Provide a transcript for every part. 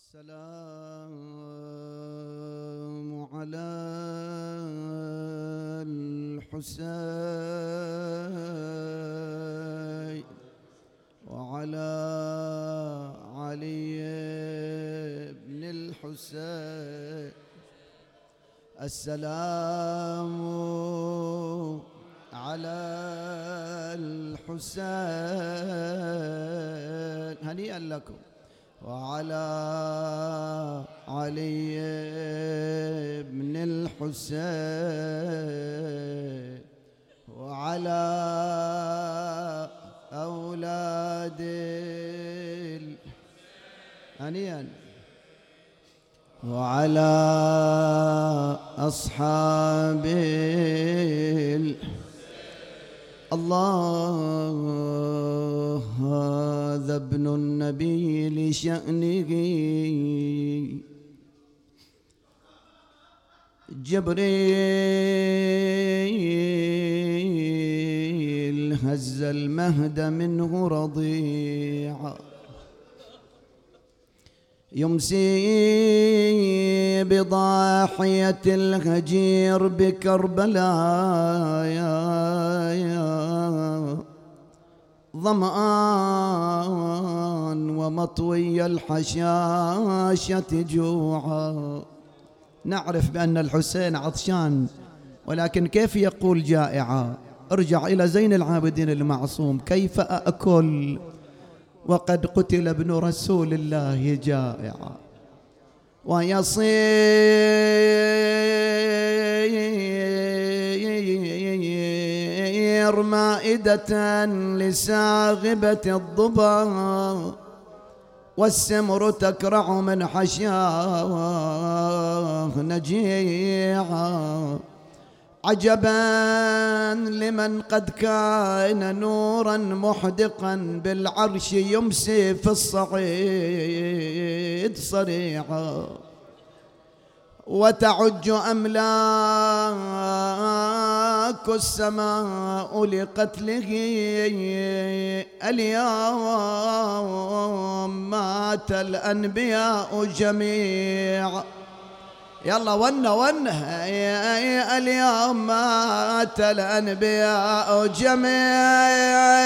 السلام على الحسين وعلى علي بن الحسين. السلام على الحسين. هنيئا لكم. وعلى علي بن الحسين وعلى أولاد هنيئا وعلى أصحاب الله هذا ابن النبي لشأنه. جبريل هز المهد منه رضيعا يمسي بضاحية الهجير بكربلاء. يا ظمآن ومطوي الحشاشة جوعا. نعرف بأن الحسين عطشان ولكن كيف يقول جائعا؟ ارجع إلى زين العابدين المعصوم كيف أأكل؟ وقد قتل ابن رسول الله جائعا. ويصير مائدة لساغبة الضبا والسمر تكرع من حشاه نجيعا. عجبا لمن قد كان نورا محدقا بالعرش يمسي في الصعيد صريعا وتعج أملاك السماء لقتله اليوم مات الأنبياء جميعا. يلا ون ون. اليوم مات الأنبياء جميعا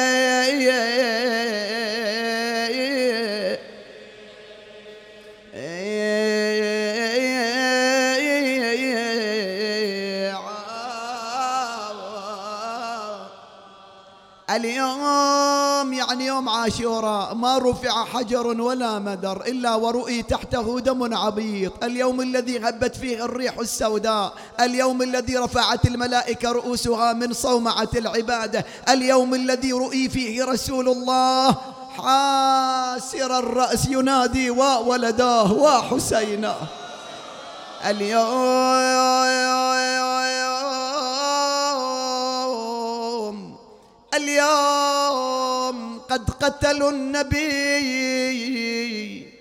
اليوم يعني يوم عاشوراء ما رفع حجر ولا مدر إلا ورؤي تحته دم عبيط. اليوم الذي هبت فيه الريح السوداء اليوم الذي رفعت الملائكة رؤوسها من صومعة العبادة اليوم الذي رؤي فيه رسول الله حاسر الرأس ينادي وولداه وحسيناه اليوم اليوم قد قتلوا النبي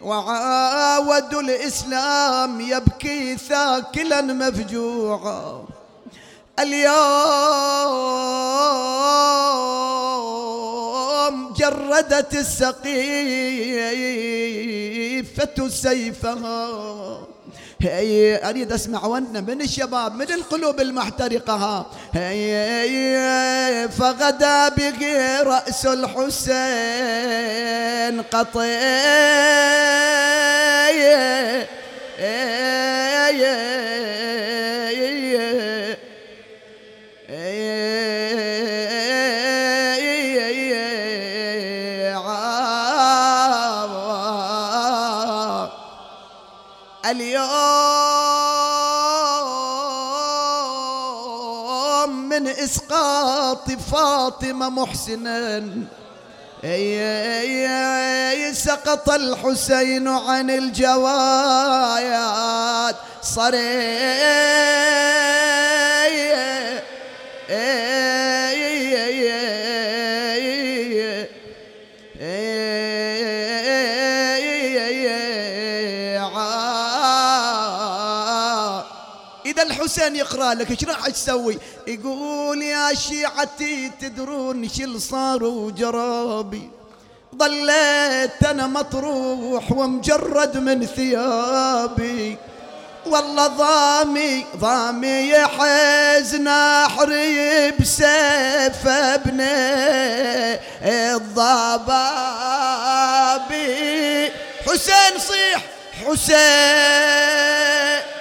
وعاودوا الإسلام يبكي ثاكلا مفجوعا. اليوم جردت السقيفة سيفها. هي أريد أسمع ونه من الشباب من القلوب المحترقة. هي فغدا به رأس الحسين قطيع. إسقاط فاطمة محسنا. سقط الحسين عن الجوايات صريح. إذا الحسين يقرأ لك إيش راح تسوي؟ يقول يا شيعتي تدرون شل صار وجرابي ظليت أنا مطروح ومجرد من ثيابي. والله ضامي ضامي يحز نحري بسيف ابني. الضبابي. حسين صيح حسين.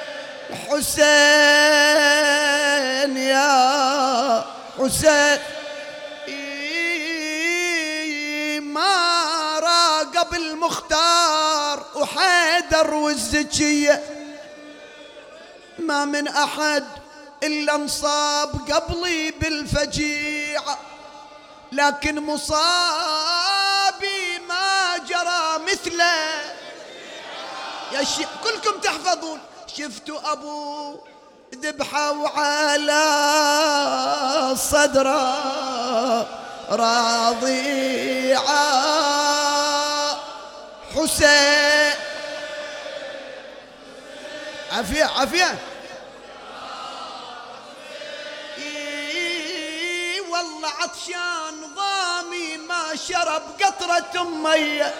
حسين يا حسين. ما راقب المختار وحيدر والزكية. ما من أحد إلا انصاب قبلي بالفجيعة لكن مصابي ما جرى مثله. يا شي كلكم تحفظون. شفتوا أبو ذبحة وعلى صدره راضيعة. حسين. عافية عافية. والله عطشان ضامي ما شرب قطرة مية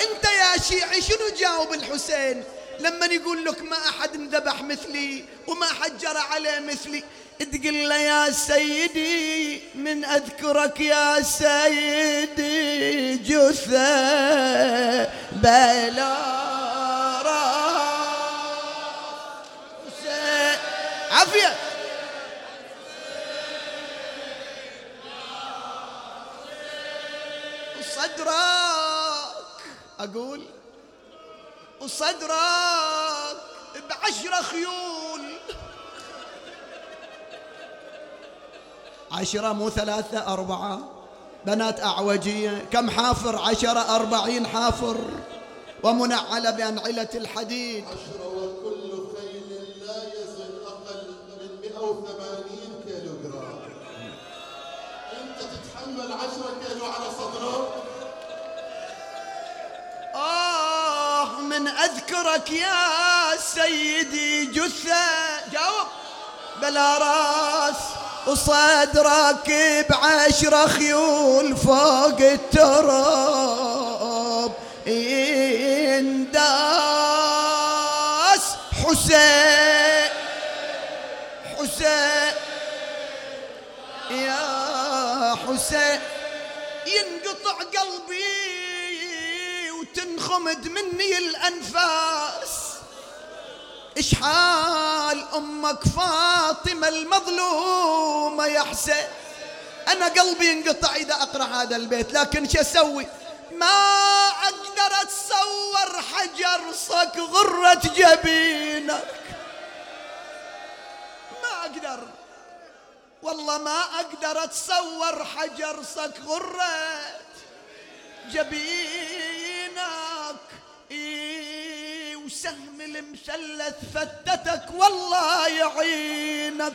أنت يا شيعي شنو جاوب الحسين؟ لما يقول لك ما أحد انذبح مثلي وما حد جرى عليه مثلي تقول له يا سيدي من أذكرك يا سيدي جثة بلا عافية. وصدرك. أقول وصدرك بعشرة خيول. عشرة مو ثلاثة أربعة. بنات أعوجية كم حافر؟ عشرة أربعين حافر. ومنعلة بأنعلة الحديد. عشرة من أذكرك يا سيدي جثة. جاوب. بلا راس وصدرك بعشرة خيول فوق التراب. انداس حسين. حسين. يا حسين. ينقطع قلبي. وتنخمد مني الأنفاس. اشحال أمك فاطمة المظلومة يا حسين؟ أنا قلبي ينقطع إذا أقرأ هذا البيت لكن شو أسوي؟ ما أقدر أتصور حجر صك غرة جبينك. ما أقدر. والله ما أقدر أتصور حجر صك غرة جبينك. إيه وسهم المثلث فتتك والله يعينك.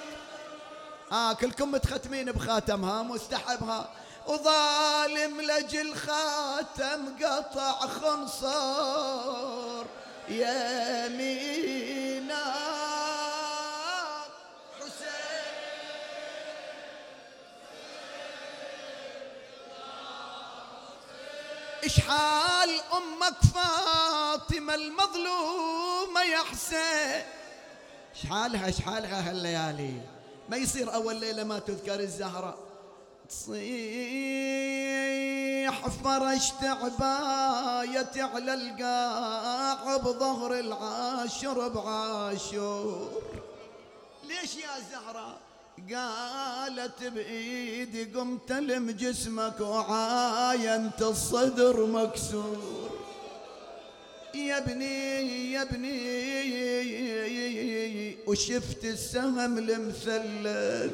آه كلكم متختمين بخاتمها مستحبها. وظالم لجل خاتم قطع خنصر. يمينك حسين. اشحال أمك فاطمة؟ المظلومه يا حسين. اشحالها اشحالها هالليالي. ما يصير أول ليلة ما تذكر الزهرة. تصيح فرشت عبايتي على القاع بظهر العاشر بعاشور. ليش يا زهرة؟ قالت بإيدي قمت لم جسمك وعاينت الصدر مكسور. يا ابني يا ابني وشفت السهم المثلث.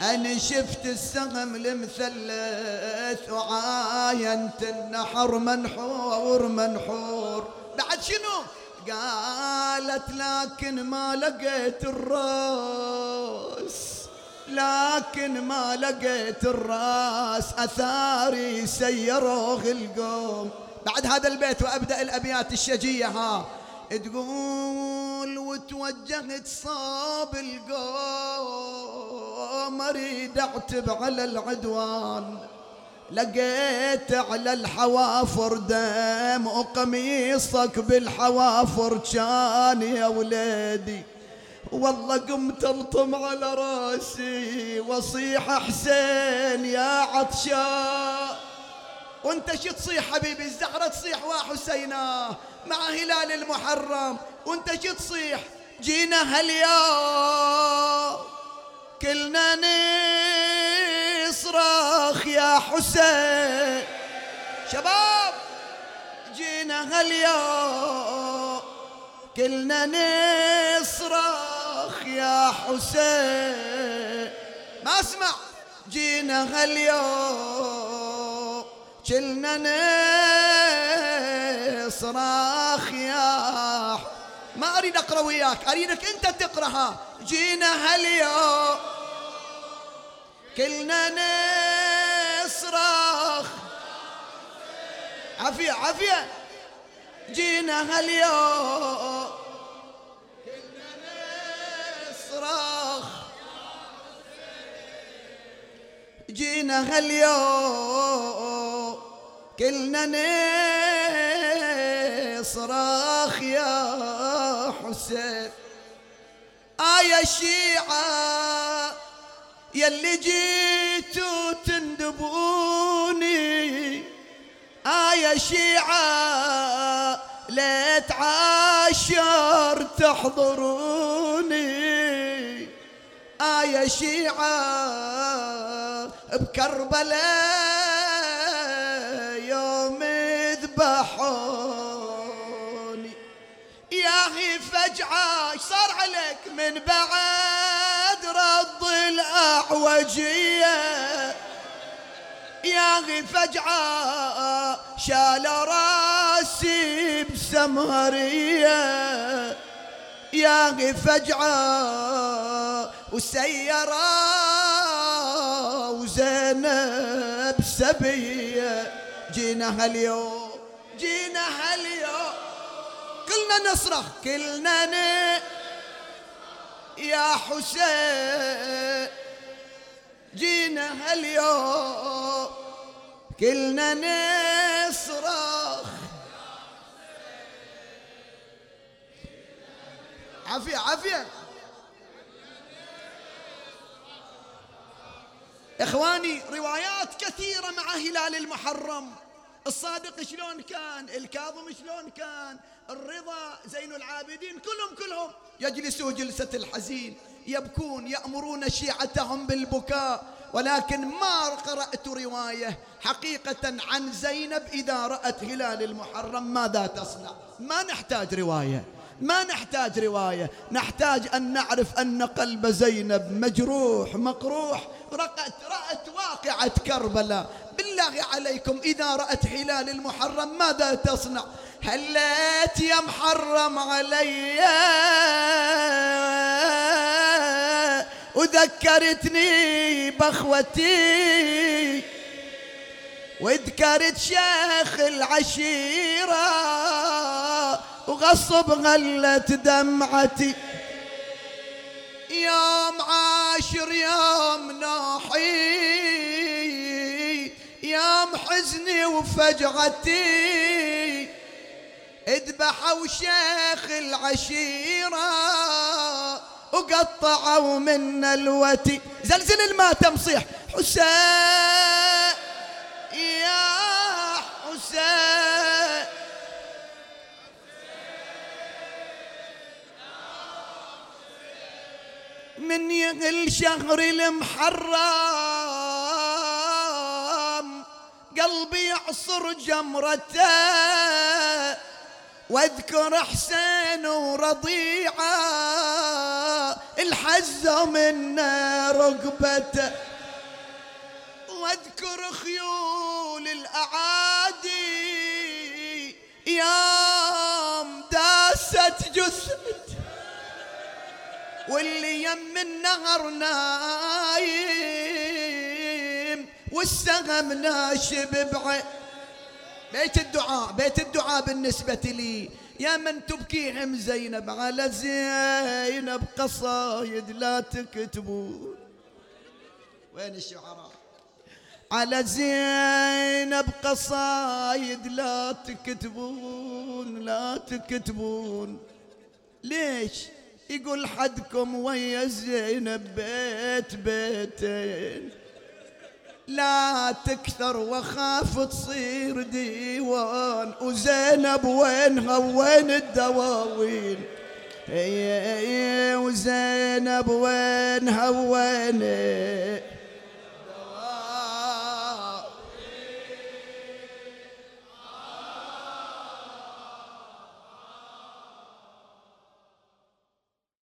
أنا شفت السهم المثلث. وعاينت النحر منحور منحور. بعد شنو؟ قالت لكن ما لقيت الراس. لكن ما لقيت الراس. أثاري سيروه القوم. بعد هذا البيت وأبدأ الأبيات الشجية ها. تقول وتوجهت صاب القوم أريد أعتب على العدوان. لقيت على الحوافر دم وقميصك بالحوافر كان يا وليدي. والله قمت ألطم على رأسي واصيح حسين يا عطشان. وانت شو تصيح حبيبي الزهرة تصيح وحسينا مع هلال المحرم. وانت شو تصيح جينا هاليوم كلنا نصرخ يا حسين. شباب جينا هاليوم كلنا نصرخ يا حسين. ما اسمع جينا هاليوم. كلنا نصرخ يا ما أريد أقرأ وياك أريدك أنت تقرأها. جينا هاليوم. كلنا نصرخ عافية عافية. جينا هاليوم. كلنا نصرخ جينا هاليوم. كلنا نصرخ يا حسين. آية الشيعة يلي جيتوا تندبوني. آية شيعة لا تعاشر تحضروني. آية شيعة بكربلاء ذبحوني ياهي فجعة إيش صار عليك من بعد رد الأعوجية. ياهي فجعة شال راسي بسمهرية ياهي فجعة وسيرة وزينب سبية. جينا هاليوم جينا هاليوم كلنا نصرخ كلنا ن... يا حسين جينا هاليوم كلنا نصرخ. عافية عافية. إخواني روايات كثيرة مع هلال المحرم. الصادق شلون كان؟ الكاظم شلون كان؟ الرضا زين العابدين كلهم كلهم. يجلسوا جلسة الحزين يبكون يأمرون شيعتهم بالبكاء. ولكن ما قرأت رواية حقيقة عن زينب إذا رأت هلال المحرم. ماذا تصنع؟ ما نحتاج رواية. ما نحتاج رواية. نحتاج أن نعرف أن قلب زينب مجروح مقروح. رأت, رأت واقعة كربلاء. بالله عليكم إذا رأت هلال المحرم ماذا تصنع؟ هليت يا محرم علي. وذكرتني بأخوتي. وذكرت شيخ العشيرة. وغصب غلت دمعتي. يوم عاشر يوم حزني وفجعتي اذبحوا شيخ العشيرة وقطعوا من الوتي. زلزل الماتم صيح. حسين يا حسين. من يغل شهر المحرم. قلبي يعصر جمرته واذكر حسين ورضيعة الحزه من رقبته. واذكر خيول الأعادي يوم داست جثه واللي يم النهر نايم والسهم ناشب بعين بيت الدعاء بيت الدعاء بالنسبة لي. يا من تبكيهم زينب على زينب قصايد لا تكتبون وين الشعراء؟ على زينب قصايد لا تكتبون لا تكتبون. ليش؟ يقول حدكم ويا زينب بيت بيتين. لا تكثر وخاف تصير ديوان. وزينب وينها وين الدواوين؟ هي وزينب وينها وين